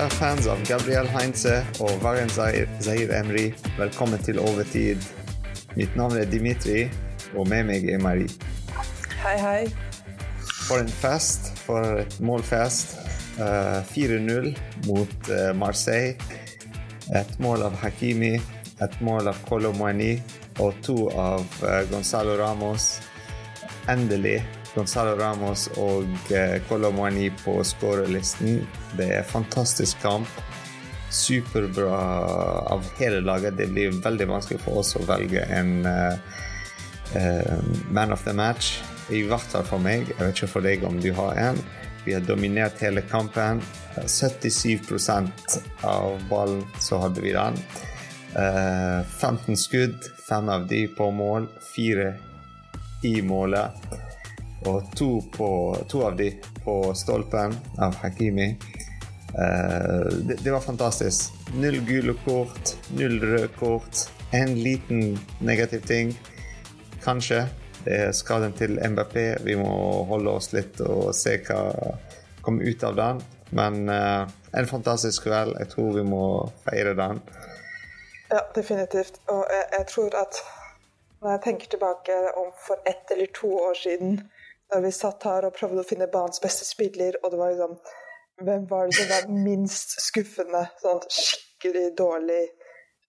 Kjære fans av Gabriel Heinze og Varen Zahir Emry, velkommen til Overtid. Mitt navn er Dimitri, og med meg er Marie. Hei, hei. For en fest. For et målfest. Uh, 4-0 mot uh, Marseille. Et mål av Hakimi, et mål av Kolomani og to av uh, Gonzalo Ramos. Endelig Gonzalo Ramos og Colomani på skårerlisten. Det er fantastisk kamp. Superbra av hele laget. Det blir veldig vanskelig for oss å velge en man of the match. I hvert fall for meg. Jeg vet ikke for deg om du har en. Vi har dominert hele kampen. 77% av ballen så hadde vi den. 15 skudd, fem av de på mål, fire i målet. Og to, på, to av de på stolpen av Hakimi. Det, det, var fantastisk. Null gule kort, null røde kort. En liten negativ ting, kanskje. Det er skaden til MBP. Vi må holde oss litt og se hva kommer ut av den. Men uh, en fantastisk kveld. Jeg tror vi må feire den. Ja, definitivt. Og jeg, jeg, tror at når jeg tenker tilbake om for ett eller to år siden, da vi satt her og prøvde å finne banens beste spiller, og det var liksom Hvem var det som var minst skuffende? Sånn skikkelig dårlig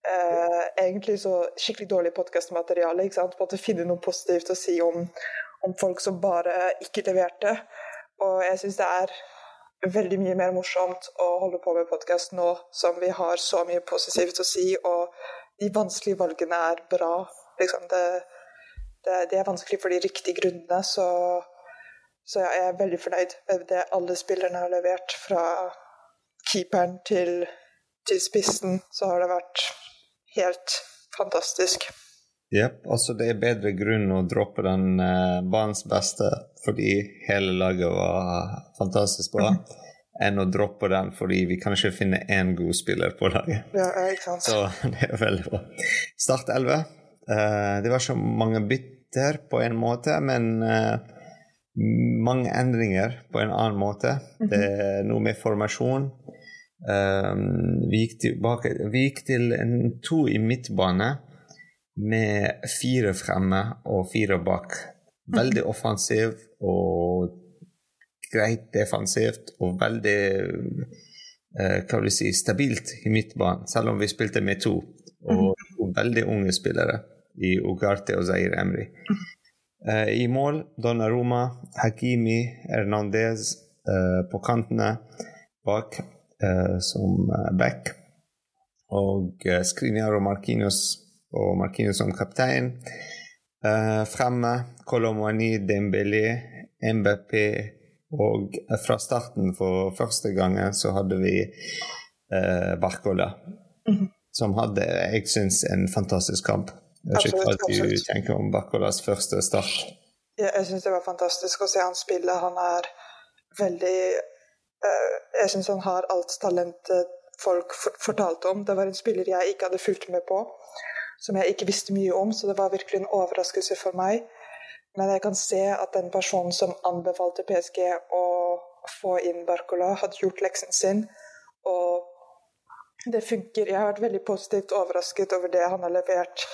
eh, egentlig så skikkelig dårlig podkastmateriale. Måtte finne noe positivt å si om, om, folk som bare ikke leverte. Og jeg syns det er veldig mye mer morsomt å holde på med podkast nå som vi har så mye positivt å si, og de vanskelige valgene er bra. Liksom det, det, det, er vanskelig for de riktige grunnene, så, så jeg er veldig fornøyd med det alle spillerne har levert. Fra keeperen til, til spissen så har det vært helt fantastisk. Jepp. Altså, det er bedre grunn å droppe den eh, banens beste fordi hele laget var fantastisk bra, mm. enn å droppe den fordi vi kan ikke finne én god spiller på laget. Ja, ikke sant. Så det er veldig bra. Start 11. Uh, det var så mange bytter på en måte, men uh, mange endringer på en annen måte. Mm -hmm. Det er noe med formasjon. Um, vi, gikk tilbake, vi gikk til en to i midtbane med fire fremme og fire bak. Veldig offensiv og greit defensivt og veldig uh, hva vil si, stabilt i midtbanen, selv om vi spilte med to. Og, og veldig unge spillere i Ugarte og Zair Emry. Uh, I mål Donnaroma, Hakimi, Hernandez uh, på kantene bak Eh, som eh, back. Og Skriniar og Marquinhos, og Marquinhos som kaptein. fremme Colomani, Dembélé, MBP og fra starten for første gangen så hadde vi uh, Barcola. Mm -hmm. Som hadde, jeg syns, en fantastisk kamp. Jeg vet ikke hva du tenker om Bakkolas første start. Ja, jeg syns det var fantastisk å se han spille. Han er veldig uh, jeg syns han har alt talentet folk fortalte om. Det var en spiller jeg ikke hadde fulgt med på, som jeg ikke visste mye om, så det var virkelig en overraskelse for meg. Men jeg kan se at den personen som anbefalte PSG å få inn Barcola, hadde gjort leksen sin. Og det funker. Jeg har vært veldig positivt overrasket over det han har levert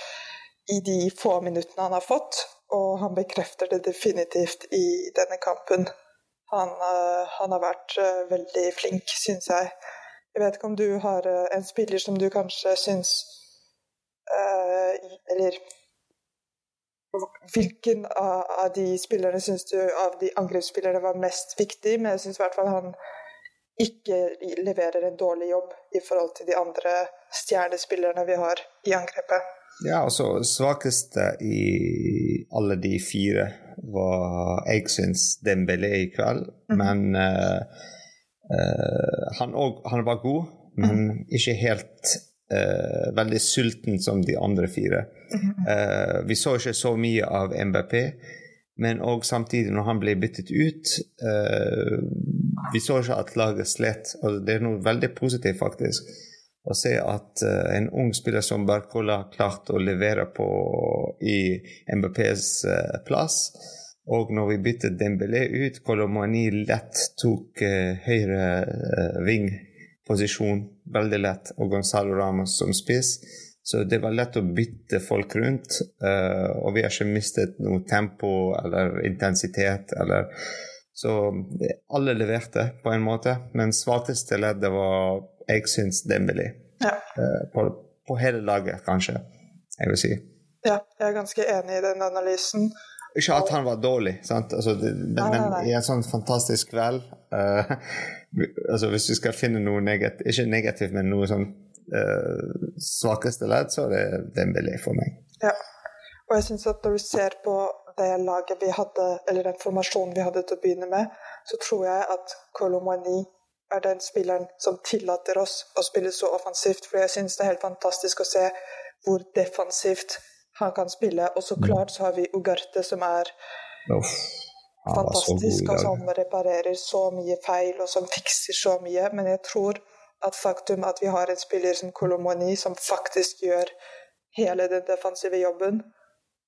i de få minuttene han har fått, og han bekrefter det definitivt i denne kampen. Han, uh, han har vært uh, veldig flink, syns jeg. Jeg vet ikke om du har uh, en spiller som du kanskje syns Eller hvilken av, de spillerne syns du av de angrepsspillerne var mest viktig? Men jeg syns i hvert fall han ikke leverer en dårlig jobb i forhold til de andre stjernespillerne vi har i angrepet. Ja, altså svakeste i alle de fire var jeg syns Dembélé i kveld. Mm. Men uh, uh, han, også, han, var god, men mm. ikke helt uh, veldig sulten som de andre fire. Mm. vi så ikke så mye av MBP, men òg samtidig, når han ble byttet ut Vi så ikke at laget slet, og det er noe veldig positivt, faktisk å se at uh, en ung spiller som Barcola klarte å levere på i MBPs uh, plass. Og når vi byttet Dembélé ut, Kolomani lett tok uh, høyre uh, vingposisjon veldig lett, og Gonzalo Ramos som spiss. Så det var lett å bytte folk rundt, uh, og vi har ikke mistet noe tempo eller intensitet. eller Så alle leverte på en måte, men svakeste leddet var, jeg syns, Dembélé. Ja. Uh, på, på, hele laget, kanskje, jeg vil si. Ja, jeg er ganske enig i den analysen. Ikke at han var dårlig, altså, det, men, nei, nei, nei. i en sånn fantastisk kveld uh, altså Hvis du skal finne noe negativt, ikke negativt, men noe sånn uh, svakeste ledd, så er det Dembélé for meg. Ja, og jeg syns at når du ser på det laget vi hadde, eller den formasjonen vi hadde til å begynne med, så tror jeg at Kolomani er den spilleren som tillater oss å spille så offensivt. For jeg syns det er helt fantastisk å se hvor defensivt han kan spille. Og så mm. klart så har vi Ugarte, som er Uff, fantastisk, og som reparerer så mye feil, og som fikser så mye. Men jeg tror at faktum at vi har en spiller som Kolomoni, som faktisk gjør hele den defensive jobben,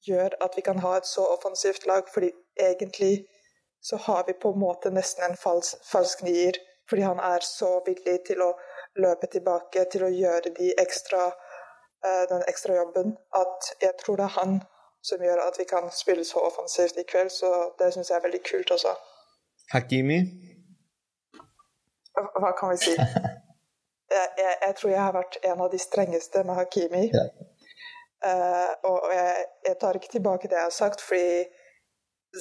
gjør at vi kan ha et så offensivt lag. fordi egentlig så har vi på en måte nesten en falsk, falsk nier. Fordi han er så villig til å løpe tilbake, til å gjøre de ekstra Eh, den ekstra jobben. At jeg tror det er han som gjør at vi kan spille så offensivt i kveld. Så det syns jeg er veldig kult også. Hakimi? Hva kan vi si? Jeg, jeg, jeg, tror jeg har vært en av de strengeste med Hakimi. Ja. Uh, og jeg, jeg, tar ikke tilbake det jeg har sagt, fordi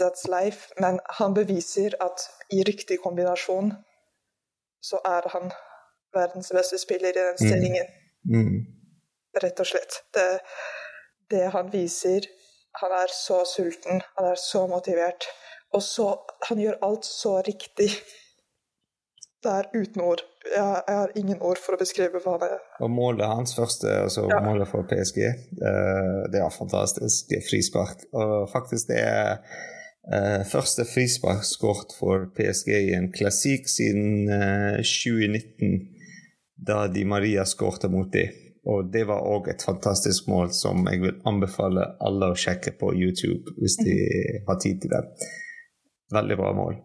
that's life. Men han beviser at i riktig kombinasjon så er han verdens beste spiller i den mm. stillingen. Mm. Mm rett og slett. Det, det han viser Han er så sulten, han er så motivert. Og så Han gjør alt så riktig. Det er uten ord. Jeg, jeg, har ingen ord for å beskrive hva det er. Og målet hans første, altså ja. målet for PSG, uh, det er fantastisk. Det er frispark. Og faktisk det er uh, første frispark skåret for PSG i en klassikk siden uh, eh, 2019, da Di Maria skårte mot dem. Og det var òg et fantastisk mål som jeg vil anbefale alle å sjekke på YouTube hvis de mhm. har tid til det. Veldig bra mål.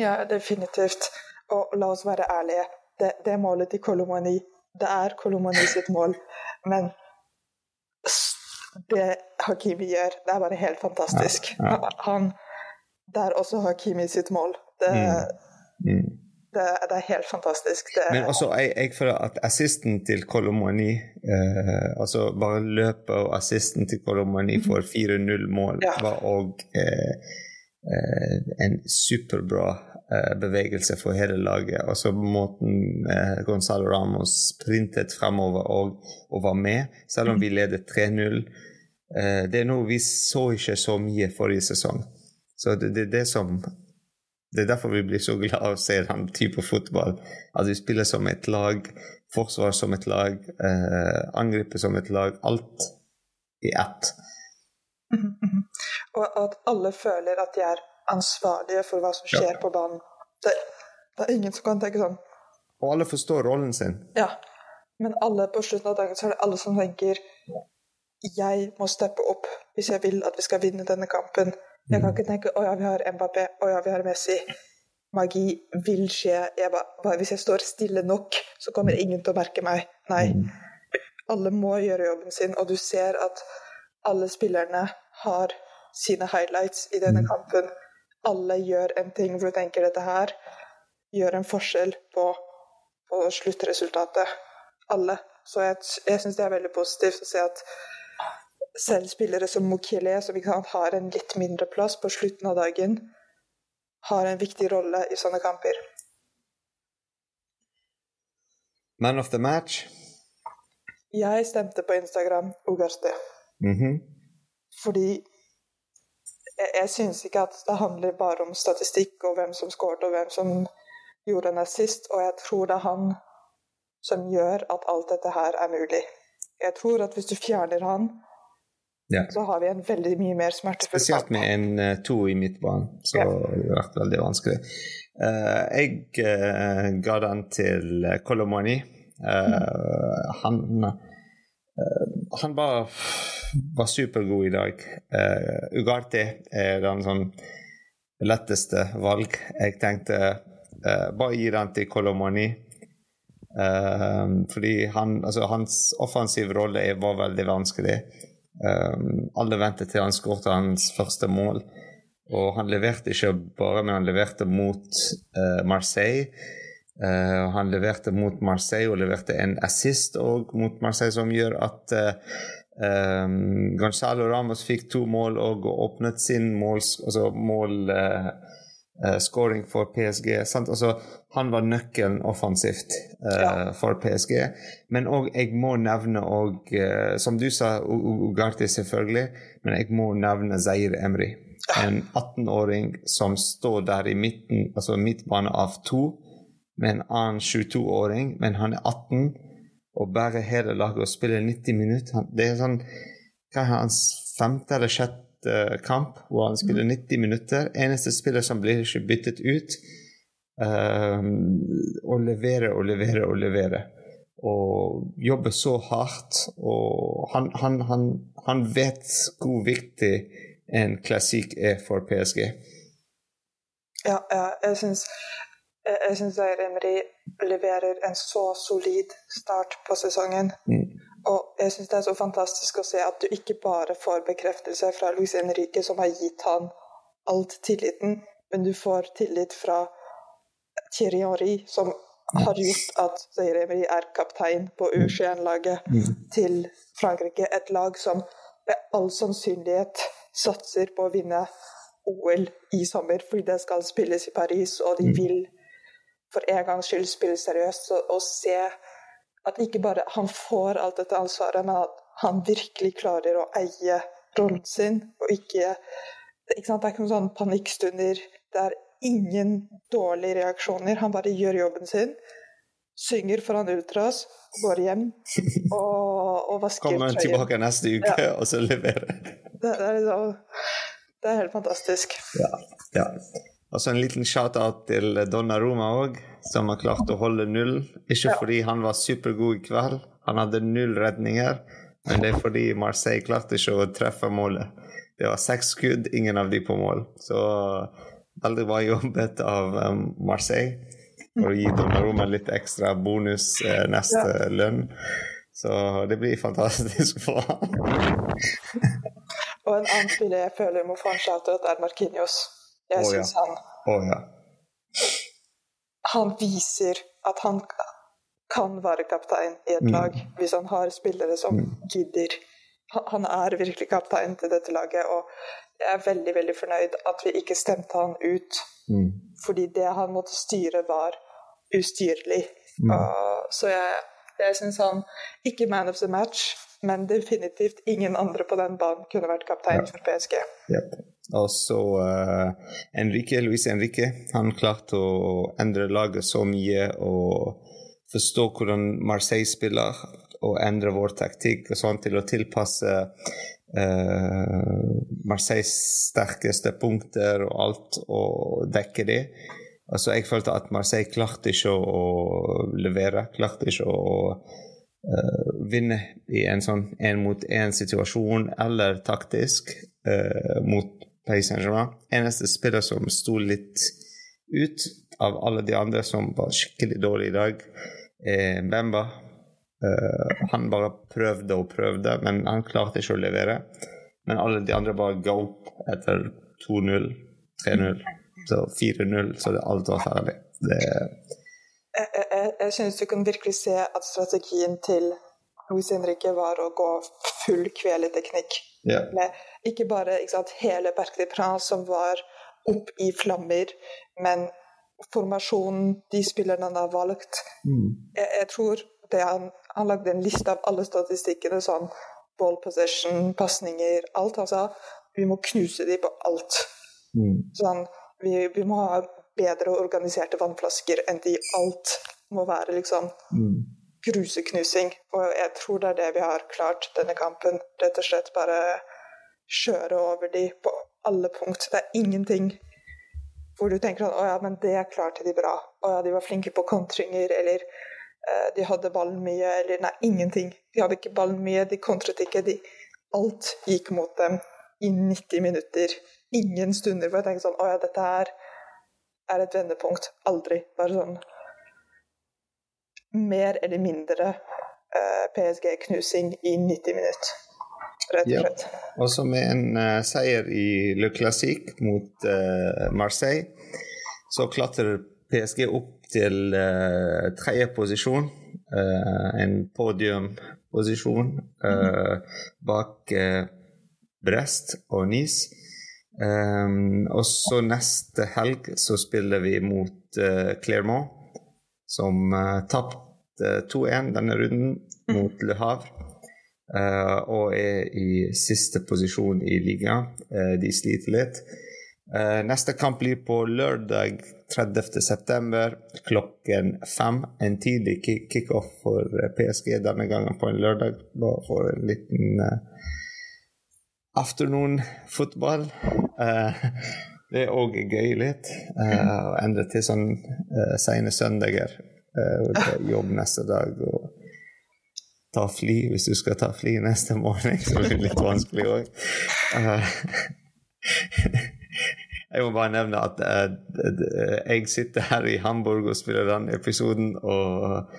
Ja, definitivt. Og la oss være ærlige. Det, det målet til Kolomani, det er Kolomani sitt mål. Men det Hakimi gjør, det er bare helt fantastisk. Ja, ja. Han, det er også Hakimi sitt mål. Det, mm. Mm. Det, det, er helt fantastisk. Det, Men også, jeg, jeg, føler at assisten til Kolomani eh, altså Bare løpet og assisten til Kolomani for 4-0-mål ja. var òg eh, eh, en superbra bevegelse for hele laget. Altså måten eh, Gonzalo Ramos sprintet fremover og, og, var med, selv om vi mhm. ledet 3-0. Eh, det er noe vi så ikke så mye forrige sesong. Så det det, det som det er derfor vi blir så glad av å se den type fotball. At vi spiller som et lag, forsvar som et lag, eh, angriper som et lag. Alt i ett. Mm -hmm. Og at alle føler at de er ansvarlige for hva som skjer ja. på banen. Det, det, er ingen som kan tenke sånn. Og alle forstår rollen sin. Ja, men alle på slutten av dagen så er det alle som tenker jeg må steppe opp hvis jeg vil at vi skal vinne denne kampen. Jeg kan ikke tenke 'Å ja, vi har Mbappé. Å ja, vi har Messi'. Magi vil skje. Jeg bare, hvis jeg står stille nok, så kommer ingen til å merke meg. Nei. Alle må gjøre jobben sin, og du ser at alle spillerne har sine highlights i denne kampen. Alle gjør en ting hvor du tenker dette her gjør en forskjell på, på sluttresultatet. Alle. Så jeg, jeg syns det er veldig positivt å se at selv spillere som Mokele, som har en litt mindre plass på slutten av dagen, har en viktig rolle i sånne kamper. Man of the match? Jeg stemte på Instagram Ugarte. Mm -hmm. Fordi jeg, jeg syns ikke at det handler bare om statistikk og hvem som skåret og hvem som gjorde en assist, og jeg tror det er han som gjør at alt dette her er mulig. Jeg tror at hvis du fjerner han, ja. Så har vi en veldig mye mer smertefull Spesielt med en uh, to i midtbanen, så ja. det har vært veldig vanskelig. Uh, jeg uh, ga den til Kolomani. Mm. Han han bare var, supergod i dag. Ugarte er den sånn letteste valg. Jeg tenkte bare gi den til Kolomani. Uh, fordi han, altså, hans offensive rolle var veldig vanskelig. Um, alle ventet til han skåret hans første mål. Og han leverte ikke bare, men han leverte mot uh, Marseille. Uh, han leverte mot Marseille og leverte en assist mot Marseille, som gjør at uh, um, Gonzalo Ramos fikk to mål og åpnet sin mål, altså mål uh, scoring for PSG. Altså, han var nøkkelen offensivt ja. for PSG. Men òg, jeg må nevne og, Som du sa, Ugarte selvfølgelig, men jeg må nevne Zaire Emry en 18-åring som står der i midten, altså midtbane av to, med en annen 22-åring, men han er 18 og bærer hele laget og spiller 90 minutter. Det er sånn hva er hans femte eller sjette kamp hvor han spiller 90 minutter. Eneste spiller som blir ikke byttet ut. Um, og leverer og leverer og leverer. Og jobber så hardt. Og han, han, han, han vet hvor viktig en klassikk er for PSG. Ja, ja jeg syns jeg syns Emery leverer en så solid start på sesongen. Mm. Og jeg syns det er så fantastisk å se at du ikke bare får bekreftelse fra Luis Henrique, som har gitt han alt tilliten, men du får tillit fra Thierry Henry, som har gjort at Zaire Emery er kaptein på U21-laget mm. til Frankrike. Et lag som med all sannsynlighet satser på å vinne OL i sommer, fordi det skal spilles i Paris, og de mm. vil for en gangs skyld spille seriøst og, og se at ikke bare han får alt dette ansvaret, men at han virkelig klarer å eie rollen sin, og ikke ikke sant? Det er ikke noen sånne panikkstunder. Det er ingen dårlige reaksjoner. Han bare gjør jobben sin, synger foran ultras, går hjem og, og vasker trøya. Kommer tilbake neste uke ja. og så leverer. Det, det, er liksom, det er helt fantastisk. Ja. ja. Og så en liten shout-out til Donna Roma òg, som har klart å holde null. Ikke ja. fordi han var supergod i kveld, han hadde null redninger, men det er fordi Marseille klarte ikke å treffe målet. Det var seks skudd, ingen av de på mål. Så veldig bra jobbet av um, Marseille for å gi Donnaroma litt ekstra bonus eh, neste ja. lønn. Så det blir fantastisk for ham. og en annen spiller jeg føler må få en shout-out, er Markinios. Jeg oh, syns han oh, ja. Han viser at han kan være kaptein i et mm. lag hvis han har spillere som mm. gidder. Han er virkelig kaptein til dette laget, og jeg er veldig veldig fornøyd at vi ikke stemte han ut. Mm. Fordi det han måtte styre, var ustyrlig. Uh, så jeg, jeg syns han Ikke man of the match, men definitivt ingen andre på den banen kunne vært kaptein ja. for PSG. Yep. Og så uh, Enrique, Luis Enrique han klarte å endre laget så mye og forstå hvordan Marseille spiller, og endre vår taktikk og sånn til å tilpasse uh, Marseilles sterkeste punkter og alt, og dekke det. Altså, jeg følte at Marseille klarte ikke å levere, klarte ikke å uh, vinne i en sånn én-mot-én-situasjon eller taktisk uh, mot Paris Saint-Germain. Eneste spiller som sto litt ut av alle de andre som var skikkelig dårlige i dag, er Bemba. Uh, han bare prøvde og prøvde, men han klarte ikke å levere. Men alle de andre bare ga opp etter 2-0, 3-0, så 4-0, så det alt var ferdig. Det jeg, jeg, jeg synes du kan virkelig se at strategien til Louis Henrique var å gå full kveleteknikk. Yeah. Med ikke bare ikke sant, hele Berk de Princes som var opp i flammer, men formasjonen, de spillerne han har valgt. Mm. Jeg, jeg, tror han, han, lagde en liste av alle statistikkene, sånn ball possession, pasninger, alt. Han sa vi må knuse dem på alt. Mm. Sånn, vi, vi, må ha bedre organiserte vannflasker enn de alt må være liksom mm gruseknusing. Og jeg tror det er det vi har klart denne kampen. Rett og slett bare kjøre over de på alle punkt. Det er ingenting hvor du tenker sånn Å ja, men det klarte de bra. Å ja, de var flinke på kontringer, eller uh, de hadde ballen mye, eller Nei, ingenting. De hadde ikke ballen mye, de kontret ikke. De, alt gikk mot dem i 90 minutter. Ingen stunder hvor jeg tenker sånn Å ja, dette her er et vendepunkt. Aldri. Bare sånn mer eller mindre eh, PSG-knusing i 90 minutter. Rett og Ja. slett. Også med en uh, seier i Le Classique mot uh, Marseille, så klatrer PSG opp til uh, tredje posisjon. Uh, en podiumposisjon bak Brest og Nice. Um, og så neste helg så spiller vi mot Clermont, som uh, tapte 2-1 denne runden mot Le Havre. Uh, og er i siste posisjon i ligaen. Uh, de sliter litt. Uh, neste kamp blir på lørdag 30. september klokken fem. En tidlig kickoff for eh, PSG denne gangen på en lørdag. Bare for en liten afternoon-fotball. Det er òg gøy litt. Uh, endre til sånn uh, sene søndager. Uh, jobb neste dag. og ta fly hvis du skal ta fly neste morgen, så blir det litt vanskelig òg. jeg må bare nevne at jeg sitter her i Hamburg og spiller den episoden, og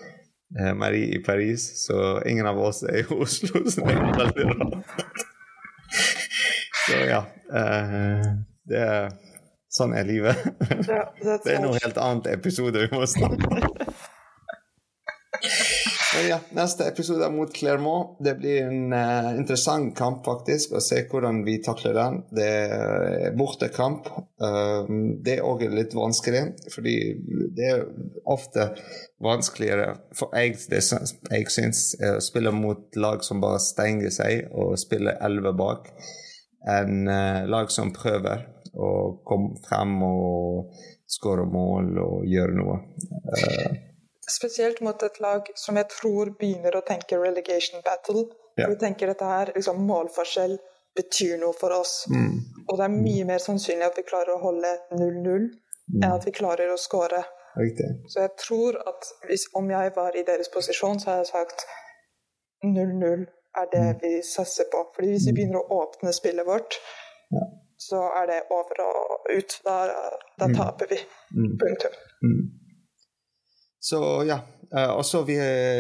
Marie i Paris, så ingen av oss er i Oslo, så det er veldig rart. så ja. Det er, sånn er livet. Ja, Det er noe helt annet episode vi må snakke om. Men ja, neste episode er mot Clermont. Det blir en uh, interessant kamp, faktisk, å se hvordan vi takler den. Det er bortekamp. Uh, det er òg litt vanskelig, fordi det er ofte vanskeligere for jeg, det, jeg syns, eh, å spille mot lag som bare stenger seg og spiller elleve bak, enn uh, lag som prøver å komme frem og skåre mål og gjøre noe. Eh, Spesielt mot et lag som jeg tror begynner å tenke relegation battle. Ja. Vi tenker dette her, liksom målforskjell betyr noe for oss. mm, Og det er mye mer sannsynlig at vi klarer å holde 0-0 enn at vi klarer å skåre. riktig. Så jeg tror at hvis, om jeg var i deres posisjon, så hadde jeg sagt 0-0 er det vi satser på. Fordi hvis vi begynner å åpne spillet vårt, så er det over og ut. Da, da taper vi. Mm. Punktum. Mm. Så ja. Uh, og så vi,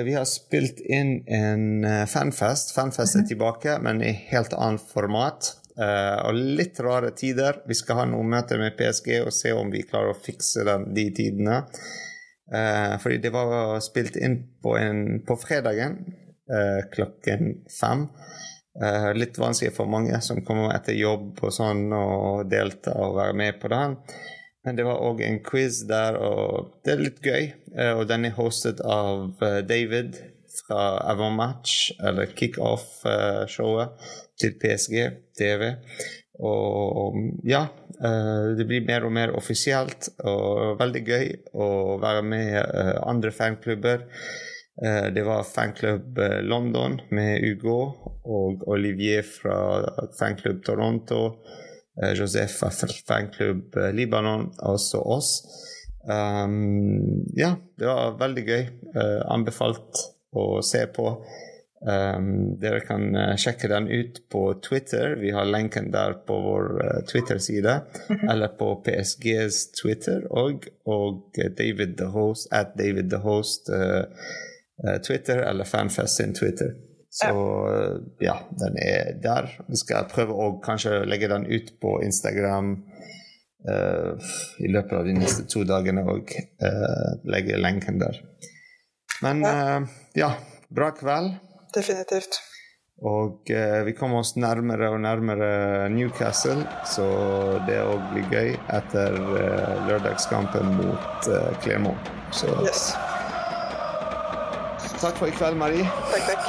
vi har spilt inn en eh, fanfest. Fanfest er tilbake, men i helt annet format. Uh, og litt rare tider. Vi skal ha noen møter med PSG og se om vi klarer å fikse den, de tidene. Uh, fordi det var spilt inn på, en, på fredagen eh, klokken fem. Eh, litt vanskelig for mange som kommer etter jobb og sånn, og delta og være med på den. Men det var òg en quiz der, og det er litt gøy. Uh, og den er hostet av uh, David fra Avantmatch, eller Kickoff-showet til PSG TV. Og ja, det blir mer og mer offisielt og veldig gøy å være med andre fanklubber. Eh, Det var fanklubb eh, London med Hugo og Olivier fra fanklubb Toronto. eh, Josef fra fanklubb Libanon, Libanon, også oss. Um, ja, det var veldig gøy. Uh, anbefalt å se på. Um, dere kan sjekke den ut på Twitter. Vi har lenken der på vår Twitter-side. Eller på PSGs Twitter og, og David the Host at David the Host eh, Twitter eller Fanfest sin Twitter. Så eh, ja, den er der. Vi skal prøve å kanskje legge den ut på Instagram uh, i løpet av de neste to dagene og uh, legge lenken der. Men uh, ja, bra kveld. Definitivt. Og eh, vi kommer oss nærmere og nærmere Newcastle, så det òg blir gøy etter eh, lørdagskampen mot eh, Clermont. Så Yes. Takk for i kveld, Marie. Takk, takk.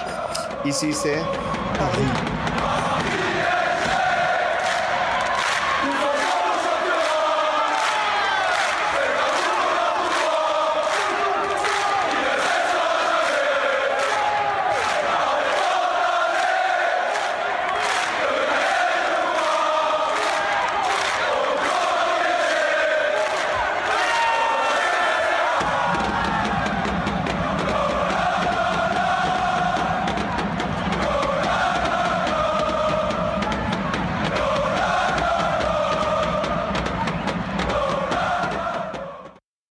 ICC. Paris.